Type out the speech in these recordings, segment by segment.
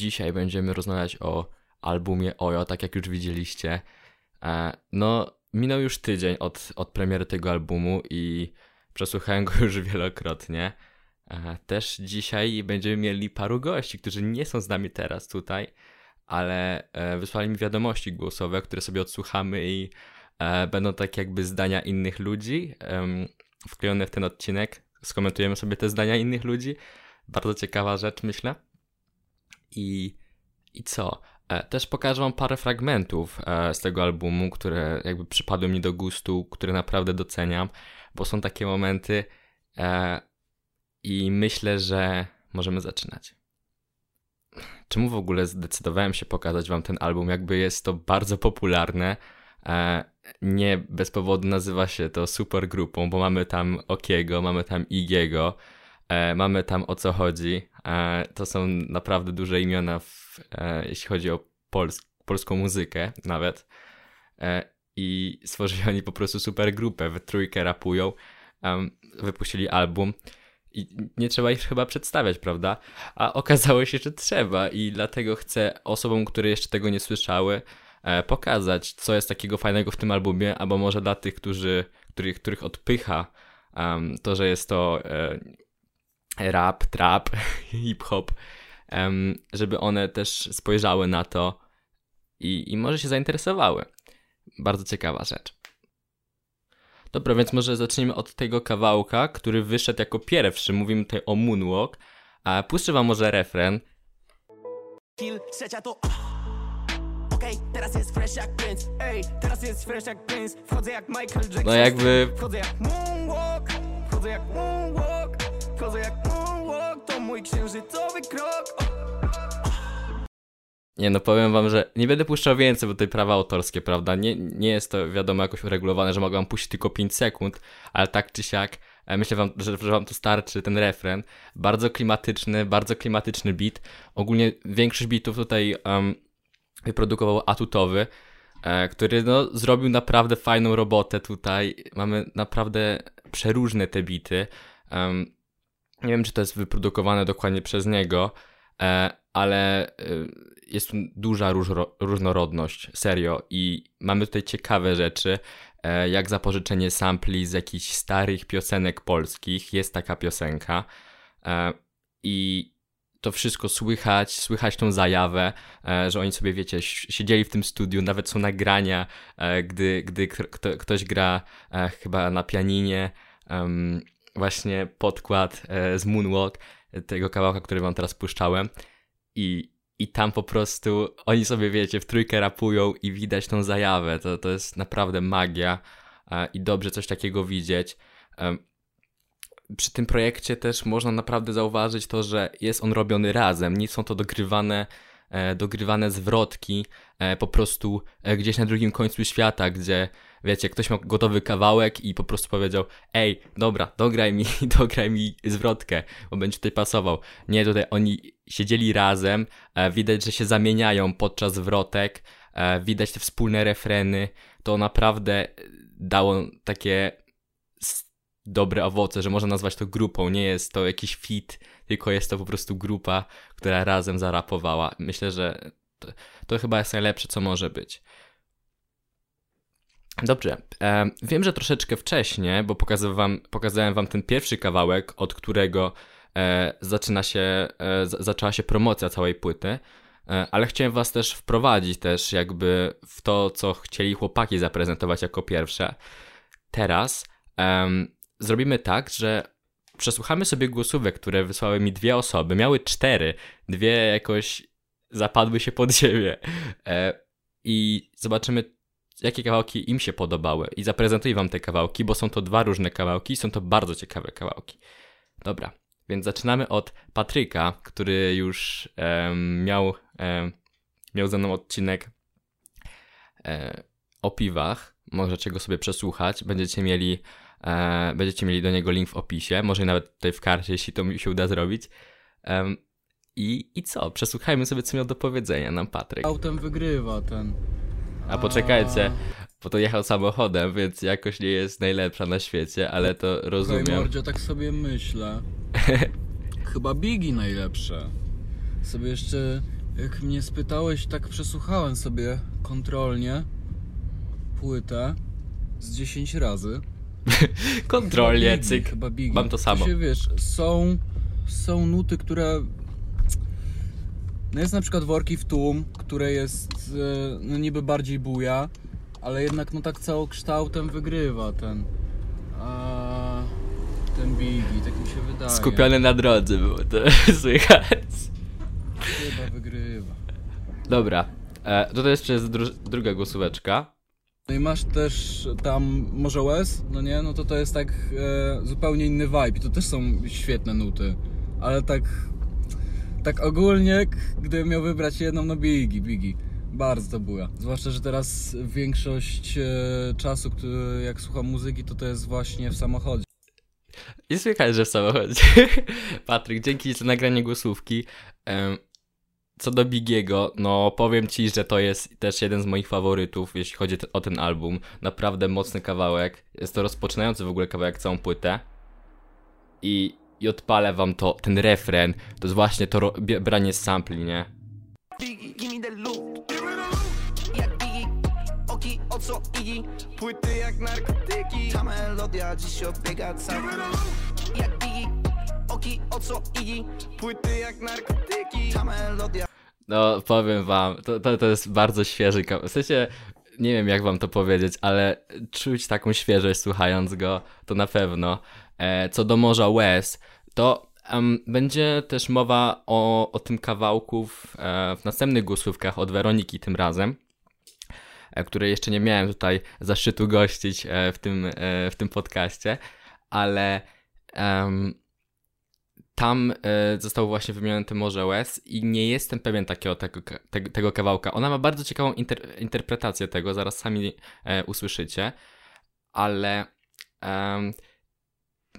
dzisiaj będziemy rozmawiać o albumie Ojo, tak jak już widzieliście. E, no, minął już tydzień od, od premiery tego albumu i przesłuchałem go już wielokrotnie. E, też dzisiaj będziemy mieli paru gości, którzy nie są z nami teraz tutaj, ale e, wysłali mi wiadomości głosowe, które sobie odsłuchamy i będą tak jakby zdania innych ludzi wklejone w ten odcinek. Skomentujemy sobie te zdania innych ludzi. Bardzo ciekawa rzecz, myślę. I, i co? Też pokażę wam parę fragmentów z tego albumu, które jakby przypadły mi do gustu, które naprawdę doceniam, bo są takie momenty i myślę, że możemy zaczynać. Czemu w ogóle zdecydowałem się pokazać wam ten album? Jakby jest to bardzo popularne. E, nie bez powodu nazywa się to super grupą, bo mamy tam Okiego, mamy tam Igiego, e, mamy tam o co chodzi. E, to są naprawdę duże imiona, w, jeśli chodzi o pols polską muzykę nawet. I stworzyli oni po prostu super grupę, w trójkę rapują. wypuścili album. I nie trzeba ich chyba przedstawiać, prawda? A okazało się, że trzeba i dlatego chcę osobom, które jeszcze tego nie słyszały, e, pokazać, co jest takiego fajnego w tym albumie, albo może dla tych, którzy, których, których odpycha um, to, że jest to e, rap, trap, hip-hop, żeby one też spojrzały na to i, i może się zainteresowały. Bardzo ciekawa rzecz. Dobra, więc może zacznijmy od tego kawałka, który wyszedł jako pierwszy. Mówimy tutaj o Moonwalk. A puszczę wam może refren. Kill, trzecia to... Okej, okay, teraz jest fresh jak Prince Ej, teraz jest fresh jak Prince Wchodzę jak Michael Jackson No jakby... Wchodzę jak Moonwalk Wchodzę jak Moonwalk Wchodzę jak mój księżycowy krok nie no, powiem wam, że nie będę puszczał więcej, bo tutaj prawa autorskie, prawda? Nie, nie jest to wiadomo jakoś uregulowane, że mogę wam puścić tylko 5 sekund, ale tak czy siak e, myślę wam, że, że wam to starczy ten refren. Bardzo klimatyczny, bardzo klimatyczny beat. Ogólnie większość beatów tutaj um, wyprodukował Atutowy, e, który no, zrobił naprawdę fajną robotę tutaj. Mamy naprawdę przeróżne te bity. Um, nie wiem, czy to jest wyprodukowane dokładnie przez niego, e, ale e, jest tu duża różnorodność, serio. I mamy tutaj ciekawe rzeczy, e, jak zapożyczenie sampli z jakichś starych piosenek polskich. Jest taka piosenka. I to wszystko słychać, słychać tą zajawę, że oni sobie, wiecie, siedzieli w tym studiu, nawet są nagrania, gdy, gdy ktoś gra chyba na pianinie, właśnie podkład z Moonwalk, tego kawałka, który wam teraz puszczałem. I i tam po prostu oni sobie, wiecie, w trójkę rapują i widać tą zajawę. To, to jest naprawdę magia e, i dobrze coś takiego widzieć. E, przy tym projekcie też można naprawdę zauważyć to, że jest on robiony razem. Nie są to dogrywane, e, dogrywane zwrotki po prostu gdzieś na drugim końcu świata, gdzie wiecie, ktoś ma gotowy kawałek i po prostu powiedział, ej, dobra, dograj mi, dograj mi zwrotkę, bo będzie tutaj pasował. Nie, tutaj oni siedzieli razem, e, widać, że się zamieniają podczas zwrotek, e, widać te wspólne refreny, to naprawdę dało takie dobre owoce, że można nazwać to grupą, nie jest to jakiś fit, tylko jest to po prostu grupa, która razem zarapowała. Myślę, że to, to chyba jest najlepsze, co może być. Dobrze. E, wiem, że troszeczkę wcześniej, bo pokazałem wam, ten pierwszy kawałek, od którego e, zaczyna się, e, zaczęła się promocja całej płyty, e, ale chciałem was też wprowadzić też jakby w to, co chcieli chłopaki zaprezentować jako pierwsze. Teraz zrobimy tak, że przesłuchamy sobie głosówek, które wysłały mi dwie osoby. Miały cztery, dwie jakoś zapadły się pod ziemię. E, I zobaczymy, jakie kawałki im się podobały i zaprezentuję wam te kawałki, bo są to dwa różne kawałki, są to bardzo ciekawe kawałki. Dobra, więc zaczynamy od Patryka, który już miał, miał ze mną odcinek um, o piwach. Możecie go sobie przesłuchać. Będziecie mieli, e, będziecie mieli do niego link w opisie, może nawet tutaj w karcie, jeśli to mi się uda zrobić. I, I co? Przesłuchajmy sobie, co miał do powiedzenia nam Patryk. Autem wygrywa ten. A poczekajcie, bo to jechał samochodem, więc jakoś nie jest najlepsza na świecie, ale to rozumiem. Okej, mordzie, tak sobie myślę. Chyba Biggie najlepsze. Sobie jeszcze Jak mnie spytałeś, tak przesłuchałem sobie kontrolnie płytę z 10 razy. Kontrolnie, Biggie, cyk. Chyba Biggie. Mam to samo. Się, wiesz, są, są nuty, które... No jest na przykład Worki w tłum, które jest e, no niby bardziej buja, ale jednak no tak całokształtem wygrywa ten... A, ten Biggie, tak mi się wydaje. Skupiony na drodze było to słychać. Chyba wygrywa. Dobra, e, tutaj jeszcze jest dru druga głosóweczka. No i masz też tam może Łez, no nie? No to to jest tak e, zupełnie inny vibe. To też są świetne nuty, ale tak tak ogólnie, gdybym miał wybrać jedną, no Biggie, Biggie. Bardzo była. Zwłaszcza, że teraz większość e, czasu, który, jak słucham muzyki, to to jest właśnie w samochodzie. I słychać, że w samochodzie. Patryk, dzięki za nagranie głosówki. Co do Bigiego, no powiem ci, że to jest też jeden z moich faworytów, jeśli chodzi o ten album. Naprawdę mocny kawałek. Jest to rozpoczynający w ogóle kawałek całą płytę. I, i odpalę wam to, ten refren. To jest właśnie to branie z sampli, nie? Co Iggy Płyty jak narkotyki Ta melodia dziś odbiega cały Jak oki, o co Iggy Płyty jak narkotyki Ta melodia No, powiem wam, to, to, to jest bardzo świeży kawałek. W sensie, nie wiem jak wam to powiedzieć, ale czuć taką świeżość słuchając go, to na pewno. E, co do Morza Łez, to em, będzie też mowa o, o tym kawałku w, e, w następnych głosówkach od Weroniki tym razem, e, której jeszcze nie miałem tutaj zaszczytu gościć w, tym, w tym podcaście, ale em, tam zostało właśnie wymienione to Morze Łez i nie jestem pewien takiego tego, tego, tego kawałka. Ona ma bardzo ciekawą inter, interpretację tego, zaraz sami e, usłyszycie, ale em,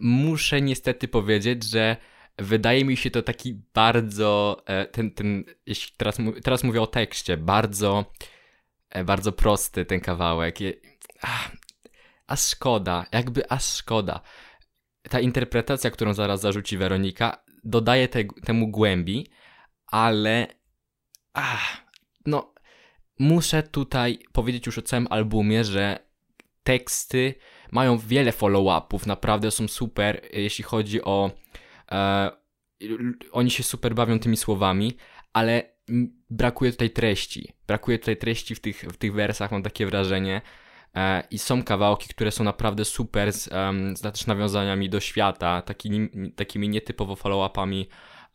muszę niestety powiedzieć, że wydaje mi się to taki bardzo, e, ten, ten, teraz, teraz mówię o tekście, bardzo, e, bardzo prosty ten kawałek. Aż szkoda, jakby aż szkoda ta interpretacja, którą zaraz zarzuci Weronika, dodaje te, temu głębi, ale ach, no muszę tutaj powiedzieć już o całym albumie, że teksty mają wiele follow-upów, naprawdę są super, jeśli chodzi o e, oni się super bawią tymi słowami, ale brakuje tutaj treści. Brakuje tutaj treści w tych, w tych wersach, mam takie wrażenie. E, I są kawałki, które są naprawdę super z, em, z też nawiązaniami do świata, takimi, takimi nietypowo follow-upami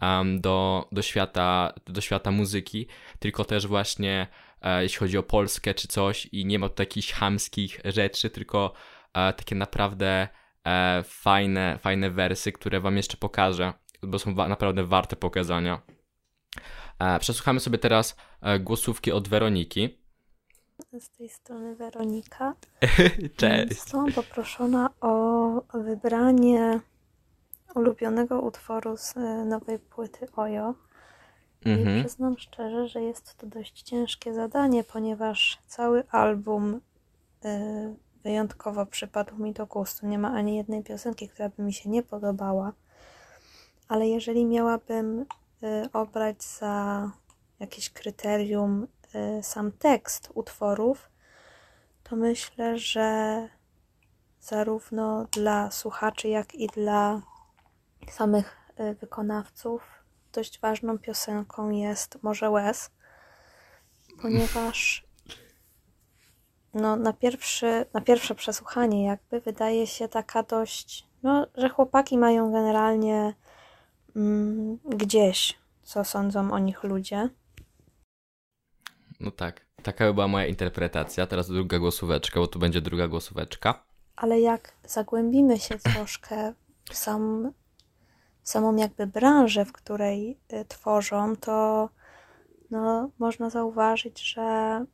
em, do, do, świata, do świata muzyki, tylko też właśnie e, jeśli chodzi o Polskę czy coś i nie ma tu jakichś chamskich rzeczy, tylko takie naprawdę e, fajne, fajne wersy, które wam jeszcze pokażę, bo są naprawdę warte pokazania. E, przesłuchamy sobie teraz e, głosówki od Weroniki. Z tej strony Weronika. Cześć! Zostałam poproszona o wybranie ulubionego utworu z e, nowej płyty Ojo. I Mhm. przyznam szczerze, że jest to dość ciężkie zadanie, ponieważ cały album e, wyjątkowo przypadł mi do gustu. Nie ma ani jednej piosenki, która by mi się nie podobała. Ale jeżeli miałabym e, obrać za jakieś kryterium e, sam tekst utworów, to myślę, że zarówno dla słuchaczy, jak i dla samych y, wykonawców dość ważną piosenką jest Morze Łez, ponieważ no, na, pierwszy, na pierwsze przesłuchanie jakby wydaje się taka dość, no, że chłopaki mają generalnie mm, gdzieś, co sądzą o nich ludzie. No tak, taka była moja interpretacja. Teraz druga głosóweczka, bo tu będzie druga głosóweczka. ale jak zagłębimy się troszkę w, sam, w samą jakby branżę, w której y, tworzą, to no, można zauważyć, że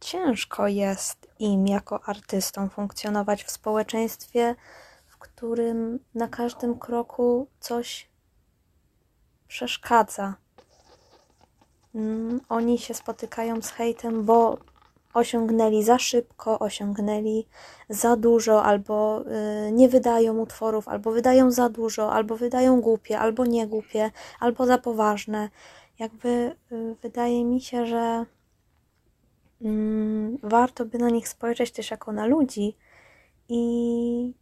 ciężko jest im jako artystom funkcjonować w społeczeństwie, w którym na każdym kroku coś przeszkadza. Mm, Oni się spotykają z hejtem, bo osiągnęli za szybko, osiągnęli za dużo, albo y, nie wydają utworów, albo wydają za dużo, albo wydają głupie, albo nie głupie, albo za poważne. Jakby y, wydaje mi się, że mm, warto by na nich spojrzeć też jako na ludzi i,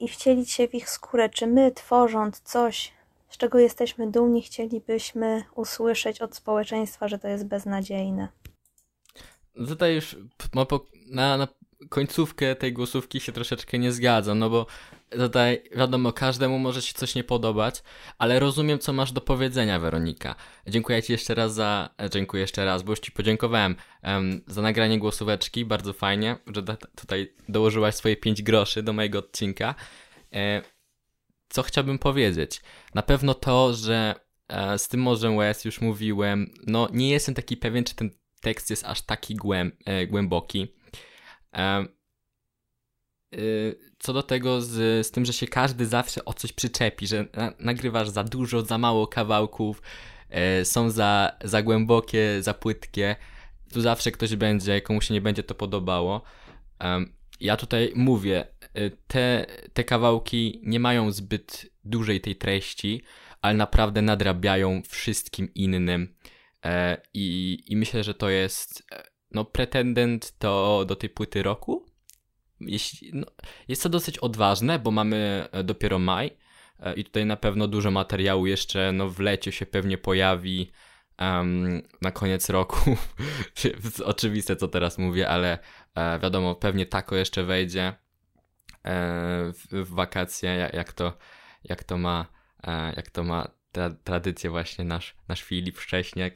i wcielić się w ich skórę. Czy my, tworząc coś, z czego jesteśmy dumni, chcielibyśmy usłyszeć od społeczeństwa, że to jest beznadziejne? Tutaj już na, na końcówkę tej głosówki się troszeczkę nie zgadzam, no bo tutaj wiadomo, każdemu może się coś nie podobać, ale rozumiem, co masz do powiedzenia, Weronika. Dziękuję Ci jeszcze raz za. E, dziękuję jeszcze raz, bo już Ci podziękowałem um, za nagranie głosóweczki. Bardzo fajnie, że tutaj dołożyłaś swoje 5 groszy do mojego odcinka. E, co chciałbym powiedzieć? Na pewno to, że e, z tym Morzem West już mówiłem, no nie jestem taki pewien, czy ten tekst jest aż taki głęb, e, głęboki. E, y, co do tego z, z tym, że się każdy zawsze o coś przyczepi, że na, nagrywasz za dużo, za mało kawałków, e, są za, za głębokie, za płytkie, tu zawsze ktoś będzie, komu się nie będzie to podobało. ja tutaj mówię, te, te kawałki nie mają zbyt dużej tej treści, ale naprawdę nadrabiają wszystkim innym. E, I, I myślę, że to jest e, no, pretendent to do tej płyty roku. Jeśli, no, jest to dosyć odważne, bo mamy e, dopiero maj i tutaj na pewno dużo materiału jeszcze no, w lecie się pewnie pojawi um, na koniec roku. Oczywiste, co teraz mówię, ale e, wiadomo, pewnie tako jeszcze wejdzie e, w, w, wakacje, jak to, jak to ma, e, jak to ma tra tradycję właśnie nasz, nasz Filip Szcześniak.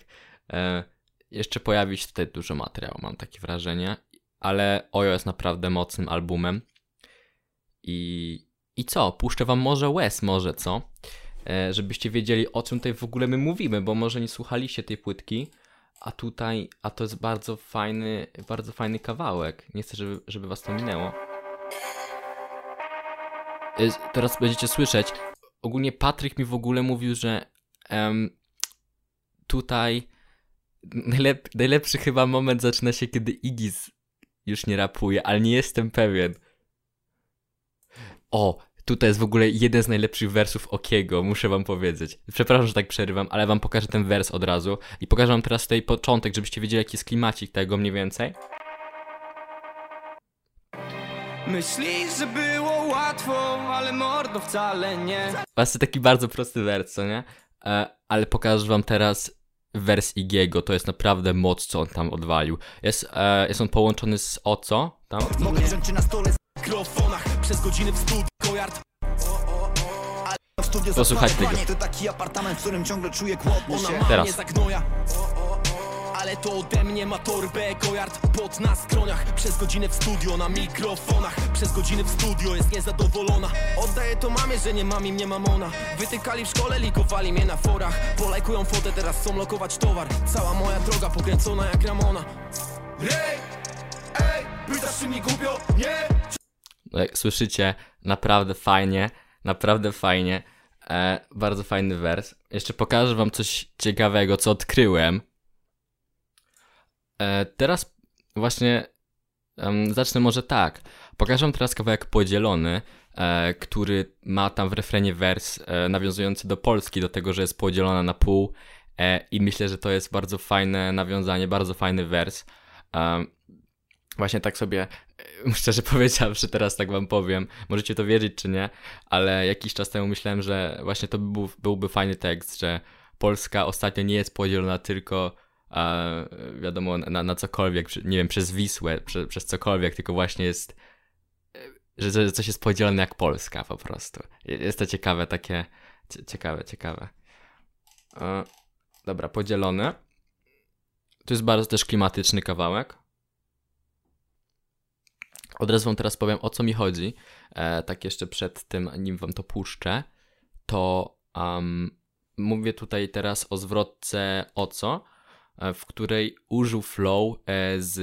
E, jeszcze pojawi się tutaj dużo materiału, mam takie wrażenie, ale Ojo jest naprawdę mocnym albumem. I, i co? Puszczę wam może Łez, może co? E, żebyście wiedzieli o czym tutaj w ogóle my mówimy, bo może nie słuchaliście tej płytki, a tutaj, a to jest bardzo fajny, bardzo fajny kawałek. Nie chcę, żeby, żeby was to minęło. E, teraz będziecie słyszeć, ogólnie Patryk mi w ogóle mówił, że um, tutaj najlep najlepszy chyba moment zaczyna się, kiedy Igis już nie rapuje, ale nie jestem pewien. O, tutaj jest w ogóle jeden z najlepszych wersów Okiego, muszę wam powiedzieć. Przepraszam, że tak przerywam, ale wam pokażę ten wers od razu i pokażę wam teraz tutaj początek, żebyście wiedzieli, jaki jest klimacik tego mniej więcej. Myślisz, że było łatwo, ale mordo wcale nie. Właśnie taki bardzo prosty wers, co nie? E, ale pokażę wam teraz wers Igiego, to jest naprawdę moc, co on tam odwalił. Jest, e, jest on połączony z Oco, tam. Mogę wziąć na stole z mikrofonach przez godziny w studiu, Posłuchaj tego. To taki apartament, w którym ciągle czuję Teraz ale to ode mnie ma torbę Gojard pod na skroniach Przez godzinę w studio na mikrofonach. Przez godzinę w studio jest niezadowolona. Oddaję to mamie, że nie mam im nie mamona Wytykali w szkole, likowali mnie na forach. Polajkują fotę, teraz chcą lokować towar. Cała moja droga pokręcona jak Ramona. Ej, ej, pytasz czy mi głupio? Nie! No jak słyszycie, naprawdę fajnie, naprawdę fajnie. E, bardzo fajny wers. Jeszcze pokażę wam coś ciekawego, co odkryłem. E, teraz właśnie zacznę może tak. Pokażę teraz kawałek podzielony, e, który ma tam w refrenie wers e, nawiązujący do Polski, do tego, że jest podzielona na pół i myślę, że to jest bardzo fajne nawiązanie, bardzo fajny wers. właśnie tak sobie, szczerze powiedziawszy, teraz tak wam powiem, możecie to wierzyć czy nie, ale jakiś czas temu myślałem, że właśnie to by był, byłby fajny tekst, że Polska ostatnio nie jest podzielona tylko a wiadomo, na, na cokolwiek, nie wiem, przez Wisłę, przez, cokolwiek, tylko właśnie jest, że, że coś jest podzielone jak Polska po prostu. Jest to ciekawe, takie, ciekawe, ciekawe. E, dobra, podzielone. To jest bardzo też klimatyczny kawałek. Od razu wam teraz powiem, o co mi chodzi. E, tak jeszcze przed tym, nim wam to puszczę, to um, mówię tutaj teraz o zwrotce o co, E, w której użył flow e, z,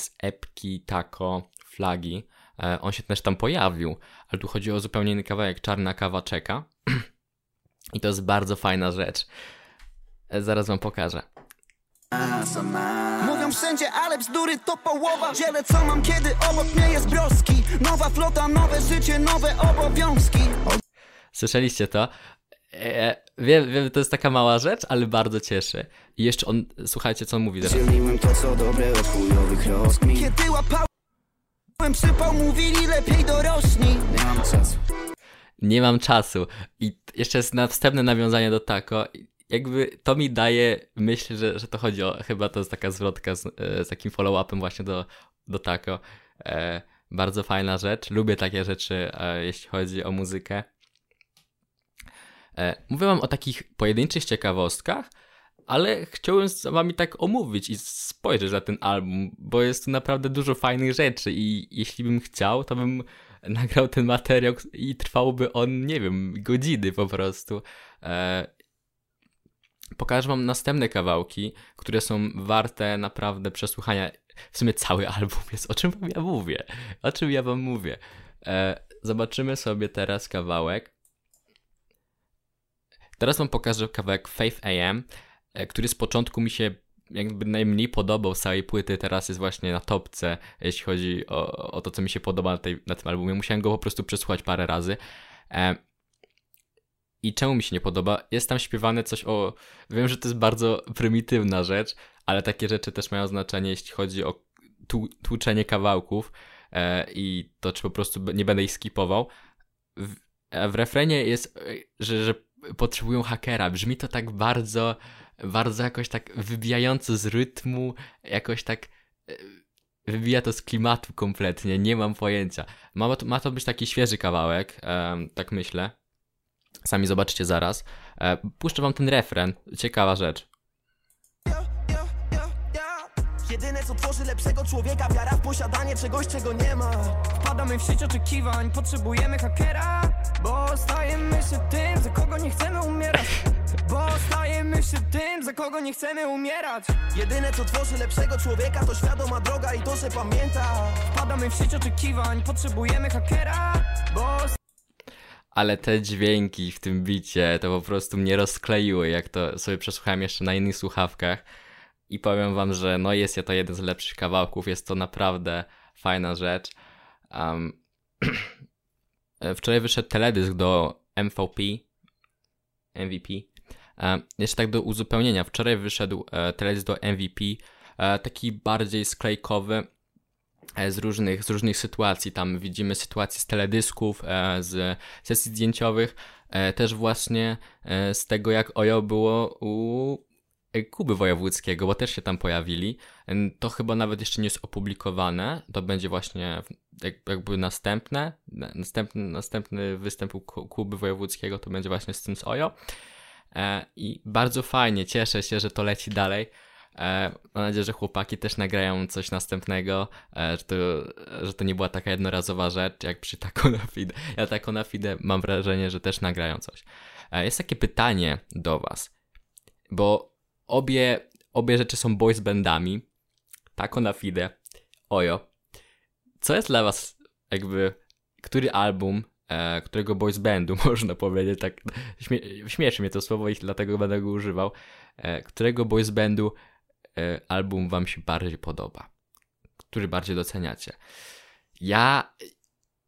z epki Taco flagi. E, on się też tam pojawił, ale tu chodzi o zupełnie inny kawałek, Czarna kawa czeka. I to jest bardzo fajna rzecz. Zaraz wam pokażę. Mówią wszędzie, ale bzdury to połowa Dzielę co mam, kiedy obok mnie jest broski Nowa flota, nowe życie, nowe obowiązki Słyszeliście to? E, wiem, wiem, to jest taka mała rzecz, ale bardzo cieszy. I jeszcze on, słuchajcie, co on mówi teraz. Dzieliłem to, co dobre od chujowych rozkmin Kiedy łapałem przypał, mówili lepiej dorośli Nie mam czasu Nie mam czasu. I jeszcze jest na wstępne nawiązanie do tako. Jakby to mi daje myśl, że, że to chodzi o, chyba to jest taka zwrotka z, e, z takim follow-upem właśnie do, do tako. E, bardzo fajna rzecz. Lubię takie rzeczy, e, jeśli chodzi o muzykę. E, mówię wam o takich pojedynczych ciekawostkach, ale chciałem z wami tak omówić i spojrzeć na ten album, bo jest tu naprawdę dużo fajnych rzeczy i jeśli bym chciał, to bym nagrał ten materiał i trwałby on, nie wiem, godziny po prostu. E, pokażę wam następne kawałki, które są warte naprawdę przesłuchania. W sumie cały album jest, o czym wam ja mówię? O czym ja wam mówię? E, zobaczymy sobie teraz kawałek. Teraz wam pokażę kawałek Faith AM, e, który z początku mi się jakby najmniej podobał z całej płyty, teraz jest właśnie na topce, jeśli chodzi o, o to, co mi się podoba na, tej, na tym albumie. Musiałem go po prostu przesłuchać parę razy. E, I czemu mi się nie podoba? Jest tam śpiewane coś o... Wiem, że to jest bardzo prymitywna rzecz, ale takie rzeczy też mają znaczenie, jeśli chodzi o tłuczenie kawałków e, i to, czy po prostu nie będę ich skipował. W, w refrenie jest, e, że, że potrzebują hakera. Brzmi to tak bardzo, bardzo jakoś tak wybijająco z rytmu, jakoś tak e, wybija to z klimatu kompletnie, nie mam pojęcia. Ma to, ma to być taki świeży kawałek, tak myślę. Sami zobaczycie zaraz. E, puszczę wam ten refren, ciekawa rzecz. Jedyne co tworzy lepszego człowieka Wiara w posiadanie czegoś, czego nie ma Wpadamy w sieć oczekiwań Potrzebujemy hakera Bo stajemy się tym, za kogo nie chcemy umierać. Bo stajemy się tym, za kogo nie chcemy umierać. Jedyne co tworzy lepszego człowieka To świadoma droga i to, że pamięta. Wpadamy w sieć oczekiwań Potrzebujemy hakera. Bo ale te dźwięki w tym bicie to po prostu mnie rozkleiły, jak to sobie przesłuchałem jeszcze na innych słuchawkach. I powiem wam, że no jest to jeden z lepszych kawałków, jest to naprawdę fajna rzecz. Um, wczoraj wyszedł teledysk do MVP, MVP. Um, jeszcze tak do uzupełnienia, wczoraj wyszedł e, teledysk do MVP, e, taki bardziej sklejkowy, e, z różnych, z różnych sytuacji. Tam widzimy sytuacje z teledysków, e, z sesji zdjęciowych, e, też właśnie e, z tego, jak Ojo było u Kuby Wojewódzkiego, bo też się tam pojawili. To chyba nawet jeszcze nie jest opublikowane. To będzie właśnie jakby następne. Następny, następny występ Kuby Wojewódzkiego to będzie właśnie z tym z Ojo. E, I bardzo fajnie, cieszę się, że to leci dalej. E, mam nadzieję, że chłopaki też nagrają coś następnego, e, że to, że to nie była taka jednorazowa rzecz jak przy Taco na Fide. Ja Taco na Fide mam wrażenie, że też nagrają coś. Jest takie pytanie do Was, bo obie, obie rzeczy są boys bandami. Tako na fide. Ojo. Co jest dla was jakby, który album, e, którego boys bandu, można powiedzieć, tak, śmie śmieszy mnie to słowo i dlatego będę go używał, e, którego boys bandu e, album wam się bardziej podoba? Który bardziej doceniacie? Ja,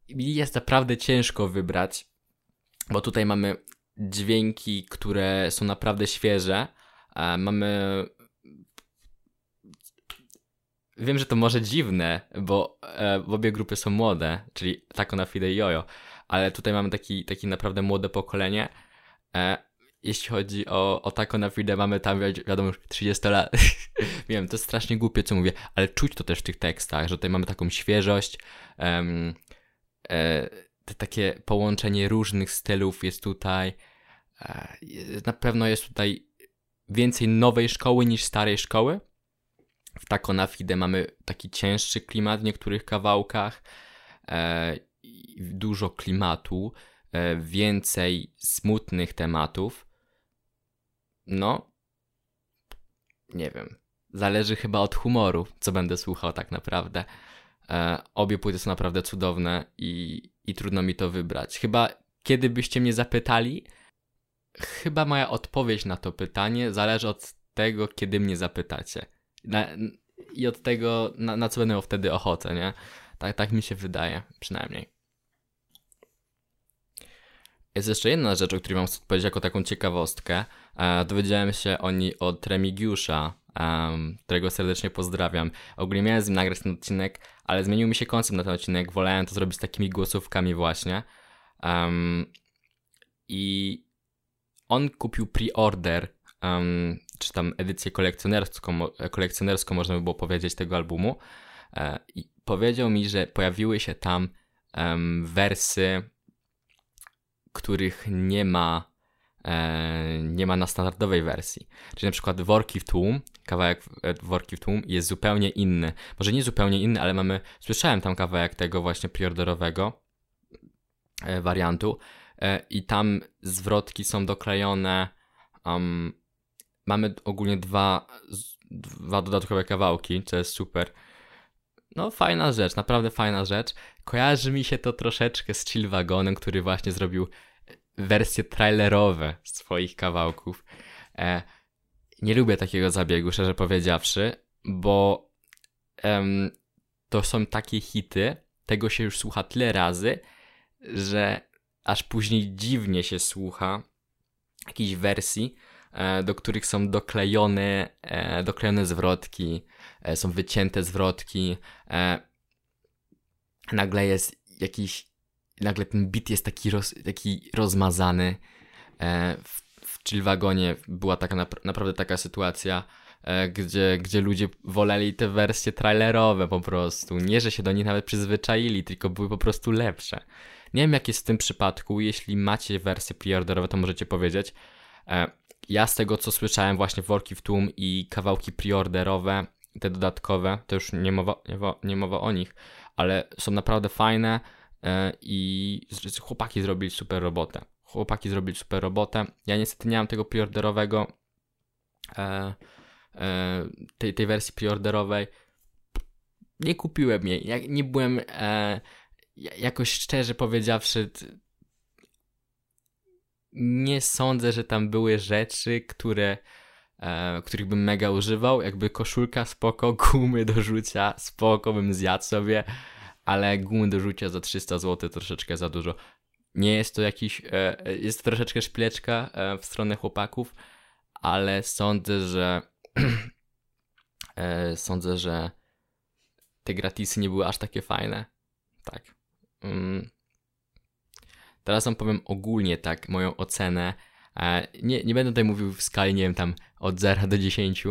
mi jest naprawdę ciężko wybrać, bo tutaj mamy dźwięki, które są naprawdę świeże, mamy. Wiem, że to może dziwne, bo e, obie grupy są młode, czyli Tako na Fide i Jojo, ale tutaj mamy taki, taki naprawdę młode pokolenie. E, jeśli chodzi o, o Tako na Fide, mamy tam, wiadomo, już 30 lat. Wiem, to jest strasznie głupie, co mówię, ale czuć to też w tych tekstach, że tutaj mamy taką świeżość. Um, e, te takie połączenie różnych stylów jest tutaj. E, na pewno jest tutaj więcej nowej szkoły niż starej szkoły. W Taco na Fide mamy taki cięższy klimat w niektórych kawałkach, e, dużo klimatu, e, więcej smutnych tematów. No, nie wiem. Zależy chyba od humoru, co będę słuchał tak naprawdę. E, obie płyty są naprawdę cudowne i, i trudno mi to wybrać. Chyba kiedy byście mnie zapytali, chyba moja odpowiedź na to pytanie zależy od tego, kiedy mnie zapytacie. Na, I od tego, na, na co będę miał wtedy ochotę, nie? Tak, tak mi się wydaje, przynajmniej. Jest jeszcze jedna rzecz, o której mam powiedzieć jako taką ciekawostkę. E, dowiedziałem się o niej od Remigiusza, um, którego serdecznie pozdrawiam. Ogólnie miałem z nim nagrać ten odcinek, ale zmienił mi się koncept na ten odcinek. Wolałem to zrobić takimi głosówkami właśnie. Um, I on kupił pre-order, um, czy tam edycję kolekcjonerską, kolekcjonerską można by było powiedzieć tego albumu. E, I powiedział mi, że pojawiły się tam um, wersy, których nie ma e, nie ma na standardowej wersji. Czyli na przykład Worki w tłum, kawałek e, Worki w tłum jest zupełnie inny. Może nie zupełnie inny, ale mamy, słyszałem tam kawałek tego właśnie preorderowego e, wariantu i tam zwrotki są doklejone. Um, mamy ogólnie dwa, dwa dodatkowe kawałki, co jest super. No, fajna rzecz, naprawdę fajna rzecz. Kojarzy mi się to troszeczkę z Chill Wagonem, który właśnie zrobił wersje trailerowe swoich kawałków. E, nie lubię takiego zabiegu, szczerze powiedziawszy, bo em, to są takie hity, tego się już słucha tyle razy, że aż później dziwnie się słucha jakiejś wersji, e, do których są doklejone, e, doklejone zwrotki, e, są wycięte zwrotki. Nagle jest jakiś nagle ten beat jest taki, roz, taki rozmazany. W, w Chillwagonie była taka naprawdę taka sytuacja, gdzie, gdzie ludzie woleli te wersje trailerowe po prostu. Nie, że się do nich nawet przyzwyczaili, tylko były po prostu lepsze. Nie wiem, jak jest w tym przypadku. Jeśli macie wersje preorderowe, to możecie powiedzieć. E, ja z tego, co słyszałem, właśnie worki w tłum i kawałki preorderowe, te dodatkowe, to już nie mowa, nie, nie mowa o nich, ale są naprawdę fajne. E, i chłopaki zrobili super robotę. Chłopaki zrobili super robotę. Ja niestety nie mam tego preorderowego, e, tej, tej wersji preorderowej. Nie kupiłem jej. Ja nie byłem jakoś szczerze powiedziawszy. Nie sądzę, że tam były rzeczy, które e, których bym mega używał. Jakby koszulka spoko, gumy do rzucia spoko bym zjadł sobie ale gumy do rzucia za 300 zł troszeczkę za dużo. Nie jest to jakiś, e, jest to troszeczkę szpileczka e, w stronę chłopaków, ale sądzę, że e, sądzę, że te gratisy nie były aż takie fajne. Tak. Mm. Teraz wam powiem ogólnie tak moją ocenę. Nie, nie będę tutaj mówił w skali, nie wiem, tam od 0 do 10,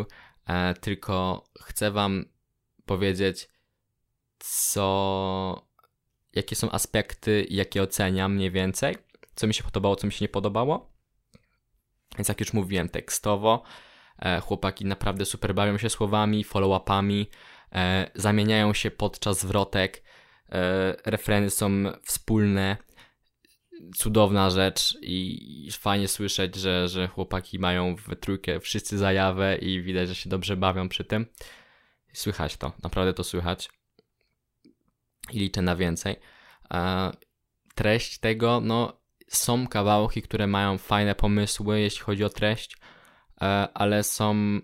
tylko chcę wam powiedzieć, co, jakie są aspekty, jakie oceniam mniej więcej, co mi się podobało, co mi się nie podobało. Więc jak już mówiłem, tekstowo, e, chłopaki naprawdę super bawią się słowami, follow-upami, e, zamieniają się podczas zwrotek, e, refreny są wspólne, cudowna rzecz i fajnie słyszeć, że, że chłopaki mają w trójkę wszyscy zajawę i widać, że się dobrze bawią przy tym. Słychać to, naprawdę to słychać i liczę na więcej. Treść tego, no są kawałki, które mają fajne pomysły, jeśli chodzi o treść, e, ale są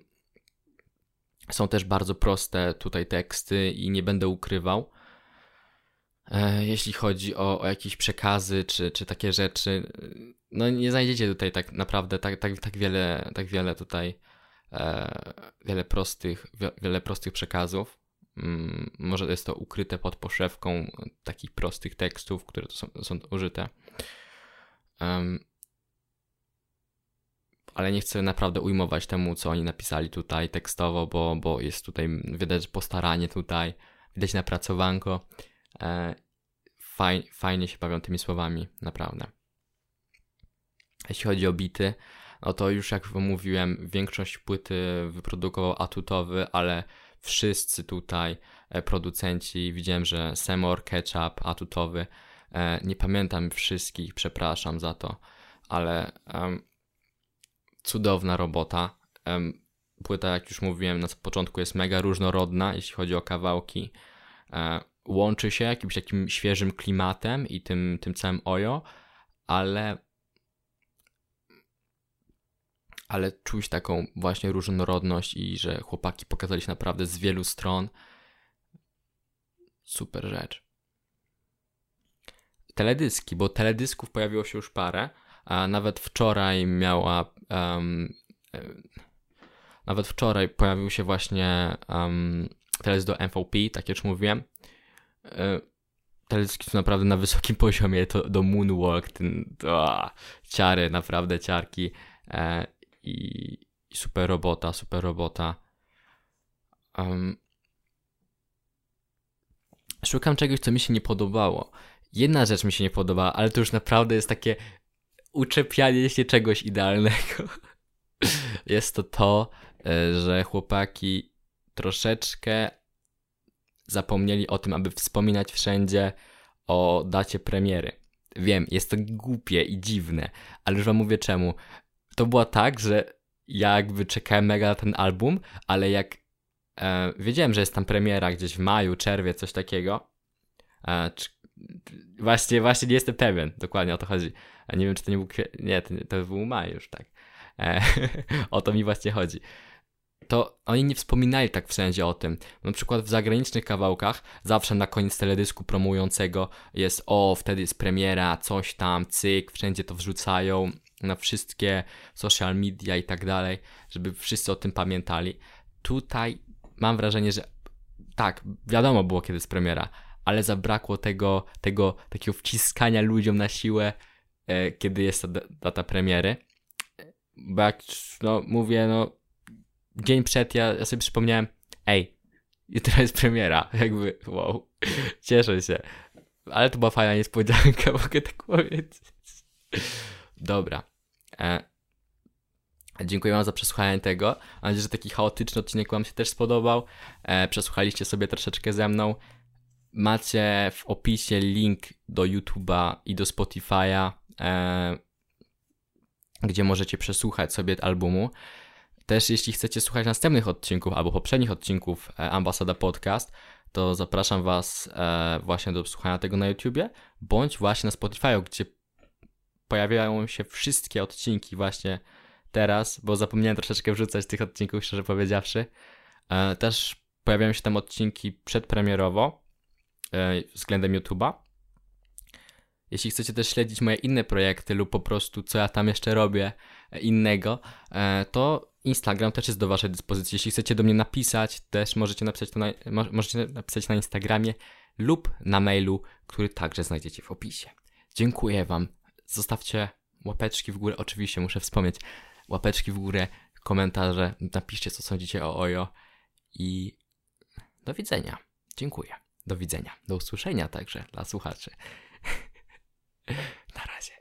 są też bardzo proste tutaj teksty i nie będę ukrywał. E, jeśli chodzi o, o jakieś przekazy czy, czy takie rzeczy, no nie znajdziecie tutaj tak naprawdę tak, tak, tak wiele, tak wiele tutaj e, wiele prostych, wiele prostych przekazów. Mm, może jest to ukryte pod poszewką takich prostych tekstów, które są, są użyte. Um, ale nie chcę naprawdę ujmować temu, co oni napisali tutaj tekstowo, bo, bo jest tutaj, widać postaranie tutaj, widać napracowanko. E, faj, fajnie się bawią tymi słowami, naprawdę. Jeśli chodzi o bity, no to już jak mówiłem, większość płyty wyprodukował atutowy, ale wszyscy tutaj e, producenci, widziałem, że Semor, Ketchup, Atutowy, e, nie pamiętam wszystkich, przepraszam za to, ale um, cudowna robota. Um, płyta, jak już mówiłem na początku, jest mega różnorodna, jeśli chodzi o kawałki. E, łączy się jakimś takim świeżym klimatem i tym, tym całym ojo, ale ale czuć taką właśnie różnorodność i że chłopaki pokazali się naprawdę z wielu stron. Super rzecz. Teledyski, bo teledysków pojawiło się już parę, a nawet wczoraj miała. Um, nawet wczoraj pojawił się właśnie um, teledysk do MVP, tak jak już mówiłem. E, teledyski są naprawdę na wysokim poziomie, to do Moonwalk, ten, to, ciary, naprawdę ciarki e, i, i, super robota, super robota. Um, szukam czegoś, co mi się nie podobało. Jedna rzecz mi się nie podoba, ale to już naprawdę jest takie uczepianie się czegoś idealnego. jest to to, e, że chłopaki troszeczkę zapomnieli o tym, aby wspominać wszędzie o dacie premiery. Wiem, jest to głupie i dziwne, ale już wam mówię czemu. To było tak, że ja jakby czekałem mega na ten album, ale jak e, wiedziałem, że jest tam premiera gdzieś w maju, czerwie, coś takiego, e, czy, właśnie, właśnie nie jestem pewien, dokładnie o to chodzi. Nie wiem, czy to nie był, nie, to, to był maj już, tak. E, o to mi właśnie chodzi to oni nie wspominali tak wszędzie o tym. Na przykład w zagranicznych kawałkach zawsze na koniec teledysku promującego jest o, wtedy jest premiera, coś tam, cyk, wszędzie to wrzucają na wszystkie social media i tak dalej, żeby wszyscy o tym pamiętali. Tutaj mam wrażenie, że tak, wiadomo było kiedy jest premiera, ale zabrakło tego, tego takiego wciskania ludziom na siłę, e, kiedy jest ta data premiery. Bo jak no, mówię, no dzień przed ja, ja sobie przypomniałem, ej, jutro jest premiera, jakby, wow, cieszę się. Ale to była fajna niespodzianka, mogę tak powiedzieć. Dobra. E, dziękuję wam za przesłuchanie tego. Mam nadzieję, że taki chaotyczny odcinek wam się też spodobał. E, przesłuchaliście sobie troszeczkę ze mną. Macie w opisie link do YouTube'a i do Spotify'a, e, gdzie możecie przesłuchać sobie albumu. Też jeśli chcecie słuchać następnych odcinków albo poprzednich odcinków e, Ambasada Podcast, to zapraszam Was e, właśnie do słuchania tego na YouTubie, bądź właśnie na Spotify, gdzie pojawiają się wszystkie odcinki właśnie teraz, bo zapomniałem troszeczkę wrzucać tych odcinków, szczerze powiedziawszy. E, też pojawiają się tam odcinki przedpremierowo względem YouTube'a. Jeśli chcecie też śledzić moje inne projekty lub po prostu co ja tam jeszcze robię innego, to Instagram też jest do Waszej dyspozycji. Jeśli chcecie do mnie napisać, też możecie napisać to na, możecie napisać na Instagramie lub na mailu, który także znajdziecie w opisie. Dziękuję Wam. Zostawcie łapeczki w górę. Oczywiście muszę wspomnieć. Łapeczki w górę, komentarze. Napiszcie, co sądzicie o Ojo. I do widzenia. Dziękuję. Do widzenia. Do usłyszenia także dla słuchaczy. na razie.